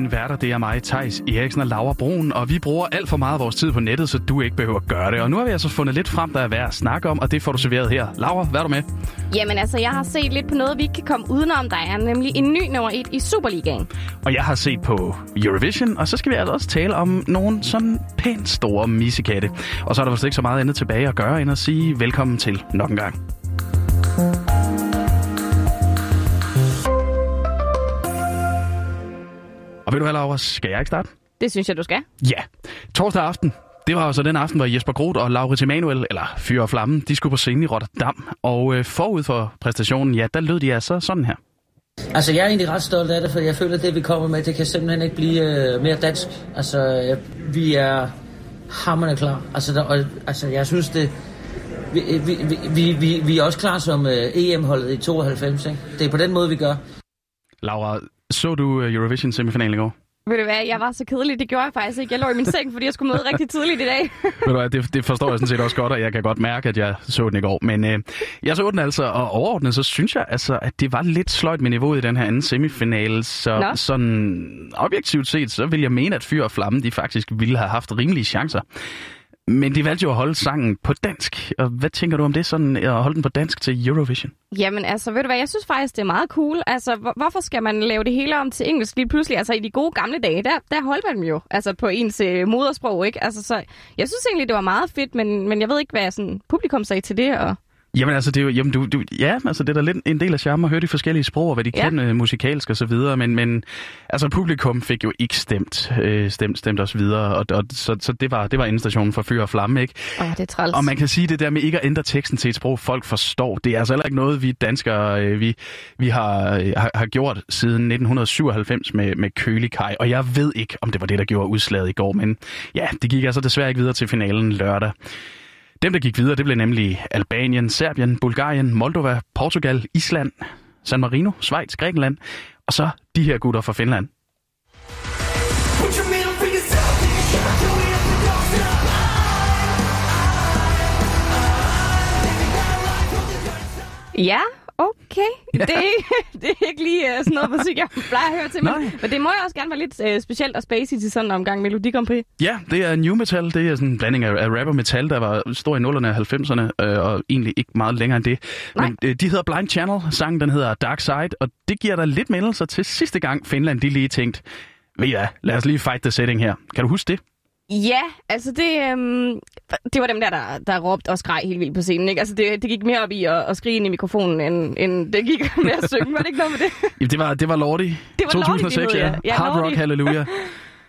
Dine værter, det er mig, Tejs Eriksen og Laura Brun, og vi bruger alt for meget af vores tid på nettet, så du ikke behøver at gøre det. Og nu har vi altså fundet lidt frem, der er værd at snakke om, og det får du serveret her. Laura, hvad er du med? Jamen altså, jeg har set lidt på noget, vi ikke kan komme udenom. Der er nemlig en ny nummer 1 i Superligaen. Og jeg har set på Eurovision, og så skal vi altså også tale om nogle sådan pænt store missekatte. Og så er der vist ikke så meget andet tilbage at gøre, end at sige velkommen til nok en gang. Og ved du hvad, Laura, skal jeg ikke starte? Det synes jeg, du skal. Ja. Torsdag aften, det var altså den aften, hvor Jesper Groth og Laurits Emanuel, eller Fyre og Flamme, de skulle på scenen i Rotterdam. Og øh, forud for præstationen, ja, der lød de altså sådan her. Altså, jeg er egentlig ret stolt af det, for jeg føler, at det, vi kommer med, det kan simpelthen ikke blive øh, mere dansk. Altså, jeg, vi er hammerne klar. Altså, der, og, altså, jeg synes, det... Vi, vi, vi, vi, vi er også klar som øh, EM-holdet i 92, ikke? Det er på den måde, vi gør. Laura, så du øh, Eurovision semifinalen i går? Ved du hvad, jeg var så kedelig. Det gjorde jeg faktisk ikke. Jeg lå i min seng, fordi jeg skulle møde rigtig tidligt i dag. Ved du hvad, det, det forstår jeg sådan set også godt, og jeg kan godt mærke, at jeg så den i går. Men øh, jeg så den altså, og overordnet, så synes jeg altså, at det var lidt sløjt med niveauet i den her anden semifinale. Så Nå. sådan objektivt set, så vil jeg mene, at Fyr og Flamme, de faktisk ville have haft rimelige chancer. Men de valgte jo at holde sangen på dansk. Og hvad tænker du om det, sådan at holde den på dansk til Eurovision? Jamen altså, ved du hvad, jeg synes faktisk, det er meget cool. Altså, hvor, hvorfor skal man lave det hele om til engelsk lige pludselig? Altså, i de gode gamle dage, der, der holdt man dem jo altså, på ens øh, modersprog, ikke? Altså, så jeg synes egentlig, det var meget fedt, men, men jeg ved ikke, hvad sådan, publikum sagde til det, og... Jamen altså, det er jo, jamen, du, du, ja, altså, det er da lidt en del af charmen at høre de forskellige sprog, og hvad de Ja. kan øh, musikalsk og så videre, men, men altså, publikum fik jo ikke stemt, øh, stemt, stemt os videre, og, og så, så det var, det var endestationen for Fyr og Flamme, ikke? Åh, det er træls. Og man kan sige, det der med ikke at ændre teksten til et sprog, folk forstår, det er altså heller ikke noget, vi danskere, øh, vi, vi har, øh, har, har gjort siden 1997 med, med Kølikaj, og jeg ved ikke, om det var det, der gjorde udslaget i går, men ja, det gik altså desværre ikke videre til finalen lørdag. Dem, der gik videre, det blev nemlig Albanien, Serbien, Bulgarien, Moldova, Portugal, Island, San Marino, Schweiz, Grækenland, og så de her gutter fra Finland. Ja, okay. Det, er, ikke- det er ikke lige uh, sådan noget musik, jeg plejer at høre til, men, Nej. men det må jo også gerne være lidt uh, specielt og spacey til sådan en omgang Melodi Grand Prix. Ja, det er new metal. Det er sådan en blanding af, af rap og metal, der var stor i nullerne af 90'erne, øh, og egentlig ikke meget længere end det. Nej. Men øh, de hedder Blind Channel. Sangen den hedder Dark Side, og det giver dig lidt mindelser til sidste gang Finland, de lige tænkte, ved I hvad, lad os lige fight the setting her. Kan du huske det? Ja, altså det, øhm, det var dem der, der, der råbte og skreg helt vildt på scenen. Ikke? Altså det, det gik mere op i at, at skrige ind i mikrofonen, end, end det gik med at synge. Var det ikke noget med det? Jamen, det var, det var Lordi. Det var Lordi, 2006, de hed, ja. ja. Hard Lordi. Rock Hallelujah.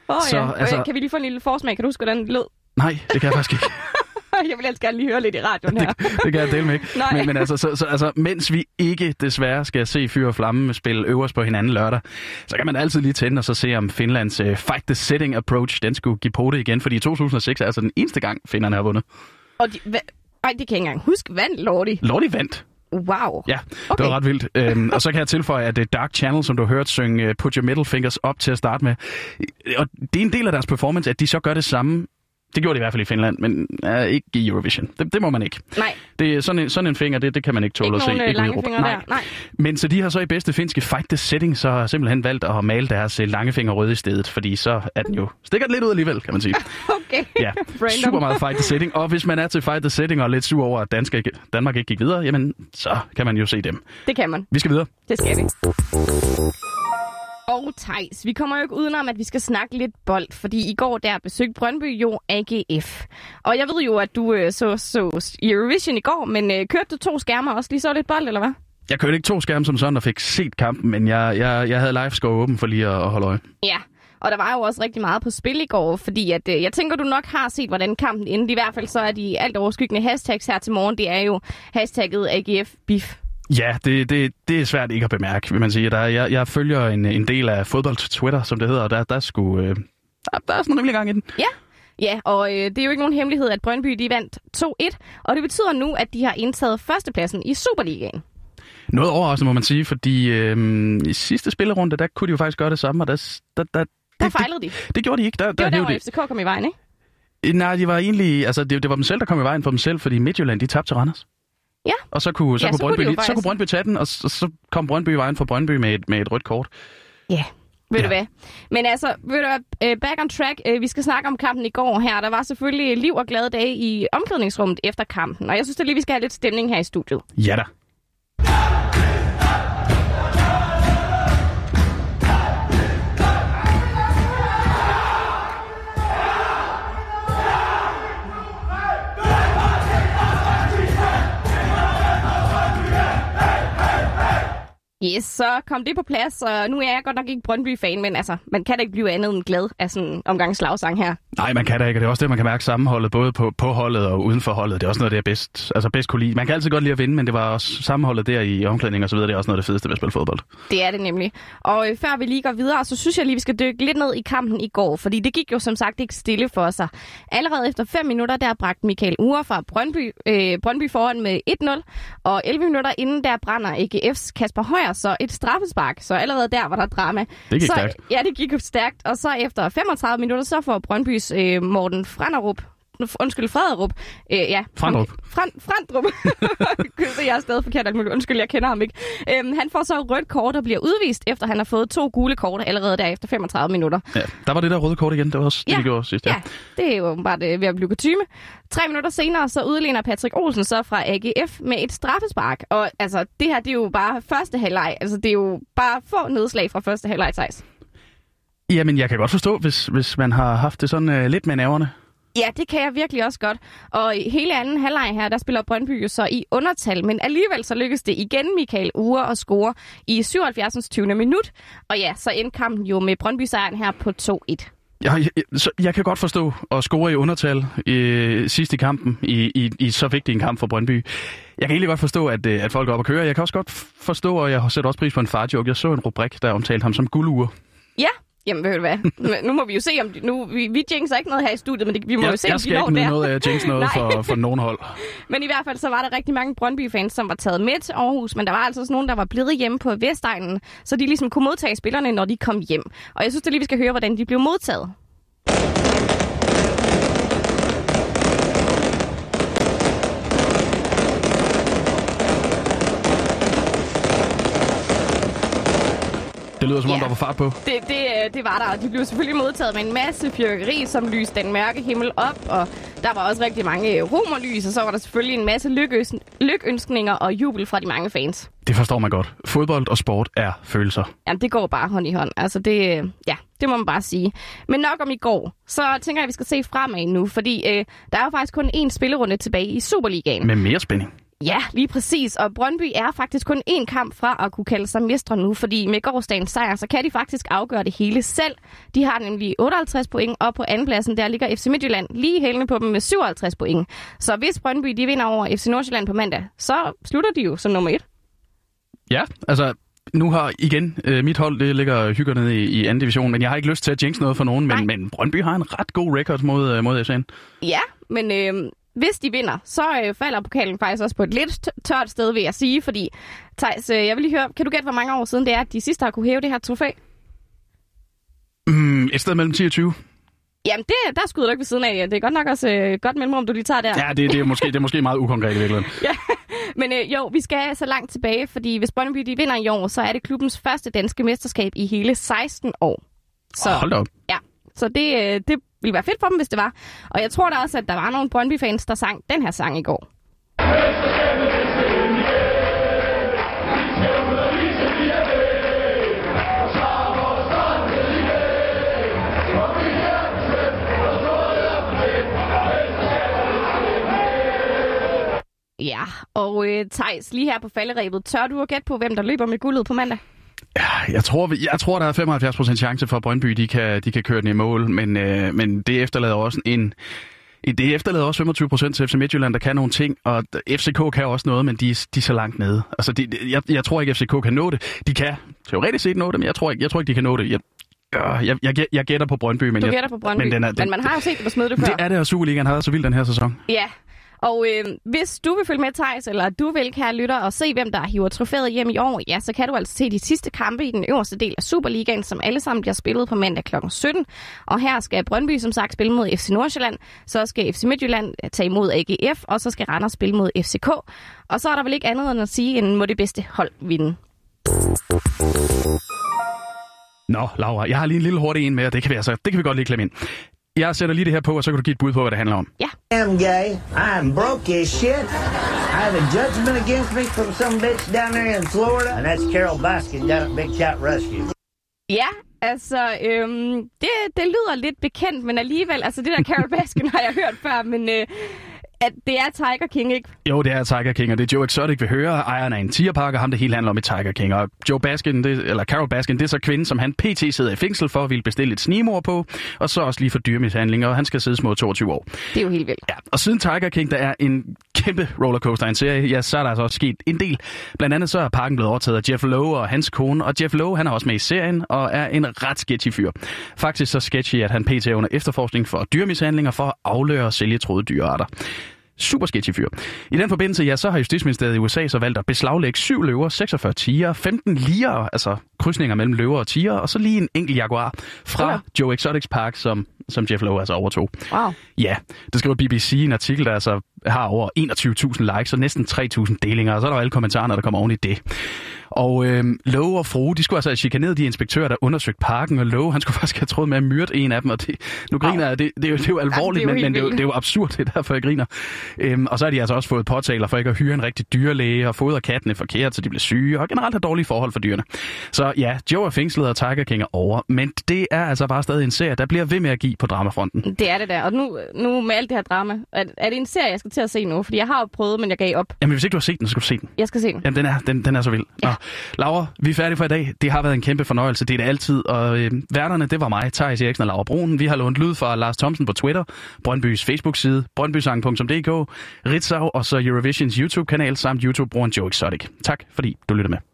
Oh, Så, ja. altså... Kan vi lige få en lille forsmag? Kan du huske, hvordan det lød? Nej, det kan jeg faktisk ikke. Jeg vil ellers gerne lige høre lidt i radioen her. det kan jeg dele med ikke. Nej. Men, men altså, så, så, altså, mens vi ikke desværre skal se Fyr og Flamme spille øverst på hinanden lørdag, så kan man altid lige tænde og så se, om Finlands uh, Fight the Setting approach, den skulle give på det igen, fordi i 2006 er altså den eneste gang, finderne har vundet. Og de, hva, ej, det kan jeg ikke engang huske. Vandt Lordi? Lordi vandt. Wow. Ja, Okay. det var ret vildt. Øhm, og så kan jeg tilføje, at uh, Dark Channel, som du har hørt synge uh, Put Your Middle Fingers op til at starte med, og det er en del af deres performance, at de så gør det samme. Det gjorde de i hvert fald i Finland, men uh, ikke i Eurovision. Det, det må man ikke. Nej, Det er sådan en, sådan en finger, det, det kan man ikke tåle ikke at se. nogen øh, lange Europa. fingre der. Nej. Men så de har så i bedste finske Fight the Setting, så har simpelthen valgt at male deres øh, lange finger røde i stedet, fordi så er den jo stikker den lidt ud alligevel, kan man sige. Okay. Ja, super meget Fight the Setting. Og hvis man er til Fight the Setting og er lidt sur over, at Dansk ikke, Danmark ikke gik videre, jamen så kan man jo se dem. Det kan man. Vi skal videre. Det skal vi. Og Thijs, vi kommer jo ikke udenom, at vi skal snakke lidt bold, fordi i går der besøgte Brøndby jo AGF. Og jeg ved jo, at du øh, så, så Eurovision i går, men øh, kørte du to skærmer også lige så lidt bold, eller hvad? Jeg kørte ikke to skærme som sådan og fik set kampen, men jeg, jeg, jeg havde live score åben for lige at, at holde øje. Ja, og der var jo også rigtig meget på spil i går, fordi at, øh, jeg tænker, du nok har set, hvordan kampen endte. I hvert fald så er de alt overskyggende hashtags her til morgen, det er jo hashtagget AGF BIF. Ja, det, det, det er svært ikke at bemærke, vil man sige. Der, er- jeg, jeg følger en, en del af fodbold-Twitter, som det hedder, og der, der, skulle, øh, der, der er sådan en rimelig gang i den. Ja, ja og øh, det er jo ikke nogen hemmelighed, at Brøndby de vandt 2-1, og det betyder nu, at de har indtaget førstepladsen i Superligaen. Noget overraskende, må man sige, fordi øh, i sidste spillerunde, der kunne de jo faktisk gøre det samme, og der, der, der, Der det, fejlede de. det, det gjorde de ikke. Der, Det var der der, hævde hvor FCK kom i vejen, ikke? de, nej, de var egentlig, altså det, det var dem selv, der kom i vejen for dem selv, fordi Midtjylland, de tabte til Randers. Ja. Og så kunne, så Ja, kunne, så kunne Brøndby, jo lige- så faktisk- kunne Brøndby tage den, og så, så kom Brøndby vejen for Brøndby med et, med et rødt kort. Ja. Ved Ja. du hvad? Men altså, ved du hvad, øh, back on track. Øh, Vi skal snakke om kampen i går her. Der var selvfølgelig liv og glade dage i omklædningsrummet efter kampen. Og jeg synes da lige, vi skal have lidt stemning her i studiet. Ja da. Yes, så kom det på plads, og nu er jeg godt nok ikke Brøndby-fan, men altså, man kan da ikke blive andet end glad af sådan en omgang slagsang her. Nej, man kan da ikke, og det er også det, man kan mærke sammenholdet, både på, på holdet og uden for holdet. Det er også noget, det er bedst, altså bedst kunne lide. Man kan altid godt lide at vinde, men det var også sammenholdet der i omklædning og så videre. Det er også noget af det fedeste ved at spille fodbold. Det er det nemlig. Og øh, før vi lige går videre, så synes jeg lige, vi skal dykke lidt ned i kampen i går, fordi det gik jo som sagt ikke stille for sig. Allerede efter 5 minutter, der bragte Michael Ure fra Brøndby, øh, Brøndby foran med 1-0, og 11 minutter inden, der brænder AGF's Kasper Højer så et straffespark, så allerede der var der drama. Det gik så, stærkt. Ja, det gik stærkt, og så efter 35 minutter, så får Brøndbys øh, Morten Franderup Undskyld, Frederup. Øh, ja. Frandrup. Fran, Frandrup. Gud, det er jeg er stadig forkert. alt muligt. Undskyld, jeg kender ham ikke. Øhm, han får så rødt kort og bliver udvist, efter han har fået to gule kort allerede der efter 35 minutter. Ja, der var det der røde kort igen. Det var også det, Ja. vi gjorde sidst. Ja. Ja, det er jo bare det ved at blive kutume. Tre minutter senere, så udligner Patrick Olsen så fra AGF med et straffespark. Og altså, det her, det er jo bare første halvleg. Altså, det er jo bare få nedslag fra første halvleg, Thijs. Jamen, jeg kan godt forstå, hvis, hvis man har haft det sådan uh, lidt med nerverne. Ja, det kan jeg virkelig også godt. Og i hele anden halvleg her, der spiller Brøndby jo så i undertal, men alligevel så lykkes det igen Michael Ure at score i 77. 20. minut. Og ja, så endte kampen jo med Brøndby-sejren her på 2-1. Jeg, jeg, så jeg kan godt forstå at score i undertal i, sidst i kampen, i, i, i så vigtig en kamp for Brøndby. Jeg kan egentlig godt forstå, at, øh, at folk er oppe at køre. Jeg kan også godt forstå, og jeg sætter også pris på en farjoke. Jeg så en rubrik, der omtalte ham som guldure. Ja, jamen ved du hvad, nu må vi jo se, om de, nu, vi, vi jinxer ikke noget her i studiet, men det, vi må Jeg, jo se, jeg om de skal når ikke nyde der. noget af Jinx noget for, for nogen hold. Men i hvert fald så var der rigtig mange Brøndby-fans, som var taget med til Aarhus, men der var altså også nogen, der var blevet hjemme på Vestegnen, så de ligesom kunne modtage spillerne, når de kom hjem. Og jeg synes det lige, vi skal høre, hvordan de blev modtaget. Lyder som om, Ja. der var fart på. Det, det, øh, det var der, og de blev selvfølgelig modtaget med en masse fyrkeri, som lyste den mørke himmel op, og der var også rigtig mange øh, romerlys, og så var der selvfølgelig en masse lykønskninger og jubel fra de mange fans. Det forstår man godt. Fodbold og sport er følelser. Jamen, det går bare hånd i hånd. Altså, det, øh, ja, det må man bare sige. Men nok om i går. Så tænker jeg, at vi skal se fremad nu, fordi øh, der er jo faktisk kun én spillerunde tilbage i Superligaen. Med mere spænding. Ja, lige præcis. Og Brøndby er faktisk kun én kamp fra at kunne kalde sig mestre nu, fordi med gårdsdagens sejr, så kan de faktisk afgøre det hele selv. De har nemlig 58 point, og på andenpladsen der ligger FC Midtjylland lige hælende på dem med 57 point. Så hvis Brøndby de vinder over FC Nordsjælland på mandag, så slutter de jo som nummer et. Ja, altså nu har igen øh, mit hold, det ligger hygger nede i, i anden division, men jeg har ikke lyst til at jinx noget for nogen, Nej. men, men Brøndby har en ret god record mod, øh, mod FCN. Ja, men øh, hvis de vinder, så øh, falder pokalen faktisk også på et lidt tørt sted, vil jeg sige, fordi Thijs, øh, jeg vil lige høre, kan du gætte, hvor mange år siden det er, at de sidste har kunne hæve det her trofæ? Mm, et sted mellem 10 og 20. Jamen, det, der skyder du ikke ved siden af. Det er godt nok også øh, godt mellemrum, du lige tager der. Ja, det, det, er måske, det er måske meget ukonkret i virkeligheden. Ja, men øh, jo, vi skal så langt tilbage, fordi hvis Brøndby de vinder i år, så er det klubbens første danske mesterskab i hele 16 år. Så, Så. Hold da op. ja, så det, øh, det ville være fedt for dem, hvis det var. Og jeg tror da også, at der var nogle Brøndby-fans, der sang den her sang i går. Ja, og øh, Thijs, lige her på falderæbet, tør du at gætte på, hvem der løber med guldet på mandag? Ja, Jeg tror, jeg tror, der er 75% chance for, at Brøndby de kan, de kan køre den i mål, men, øh, men det efterlader også en... Det efterlader også 25% til FC Midtjylland, der kan nogle ting, og FCK kan også noget, men de, de er så langt nede. Altså, de, jeg, jeg tror ikke, FCK kan nå det. De kan teoretisk set nå det, men jeg tror ikke, jeg tror ikke de kan nå det. Jeg, øh, jeg, jeg, jeg gætter på Brøndby, men, Du jeg, gætter på Brøndby, men, den er, men den, man har jo set det på Smøde før. det er det, og Superligaen har været så vild den her sæson. Ja, og øh, hvis du vil følge med, Thijs, eller du vil, kære lytter, og se, hvem der hiver trofæet hjem i år, ja, så kan du altså se de sidste kampe i den øverste del af Superligaen, som alle sammen bliver spillet på mandag kl. 17. Og her skal Brøndby som sagt spille mod FC Nordsjælland, så skal FC Midtjylland øh, tage imod AGF, og så skal Randers spille mod FCK. Og så er der vel ikke andet end at sige, end må det bedste hold vinde. Nå, Laura, jeg har lige en lille hurtig en med, og det kan vi, altså, det kan vi godt lige klemme ind. Jeg sætter lige det her på, og så kan du give et bud på, hvad det handler om. am gay. I'm broke as shit. I have a judgment against me from some bitch down there in Florida. And that's Carol Baskin down at Big Cat Rescue. Ja, altså, øhm, det, det lyder lidt bekendt, men alligevel, altså det der Carol Baskin har jeg hørt før, men øh, at det er Tiger King, ikke? Jo, det er Tiger King, og det er Joe Exotic, vi hører. Ejeren af en tierpark, og ham det hele handler om i Tiger King. Og Joe Baskin, det, eller Carol Baskin, det er så kvinden, som han pt. sidder i fængsel for at ville bestille et snimor på, og så også lige for dyremishandling, og han skal sidde små 22 år. Det er jo helt vildt. Ja, og siden Tiger King, der er en kæmpe rollercoaster en serie, ja, så er der altså også sket en del. Blandt andet så er parken blevet overtaget af Jeff Lowe og hans kone, og Jeff Lowe, han er også med i serien, og er en ret sketchy fyr. Faktisk så sketchy, at han pt. under efterforskning for dyremishandlinger for at afløre og sælge troede dyrearter. Super sketchy fyr. I den forbindelse, ja, så har Justitsministeriet i USA så valgt at beslaglægge syv løver, 46 tiger, 15 liger, altså krydsninger mellem løver og tiger, og så lige en enkelt jaguar fra Ja. Joe Exotics Park, som, som Jeff Lowe altså overtog. Wow. Ja, det skriver BBC i en artikel, der altså har over 21.000 likes og næsten 3.000 delinger, og så er der jo alle kommentarerne, der kommer oven i det. Og øh, Lowe og Frue, de skulle altså have chikaneret de inspektører, der undersøgte parken, og Lowe, han skulle faktisk have troet med at myrde en af dem, og det, nu griner jeg, det, det, er jo, det er jo alvorligt, jo men, men det, er jo, det er jo absurd, det er derfor, jeg griner. Øhm, og så har de altså også fået påtaler for ikke at hyre en rigtig dyrlæge, og fodre kattene forkert, så de bliver syge, og generelt har dårlige forhold for dyrene. Så ja, Joe er fængslet, og Tiger King er over, men det er altså bare stadig en serie, der bliver ved med at give på dramafronten. Det er det der. Og nu, nu med alt det her drama, er, er det en serie, jeg skal til at se nu? Fordi jeg har jo prøvet, men jeg gav op. Jamen, hvis ikke du har set den, så skal du se den. Jeg skal se den. Jamen, den er, den, den er så vild. Ja. Nå, Laura, vi er færdige for i dag. Det har været en kæmpe fornøjelse. Det er det altid. Og øh, værterne, det var mig, Thijs Eriksen og Laura Broen. Vi har lånt lyd fra Lars Thomsen på Twitter, Brøndbys Facebook-side, brøndbysang.dk, Ritzau og så Eurovisions YouTube-kanal samt YouTube-brugeren Joe Exotic. Tak, fordi du lytter med.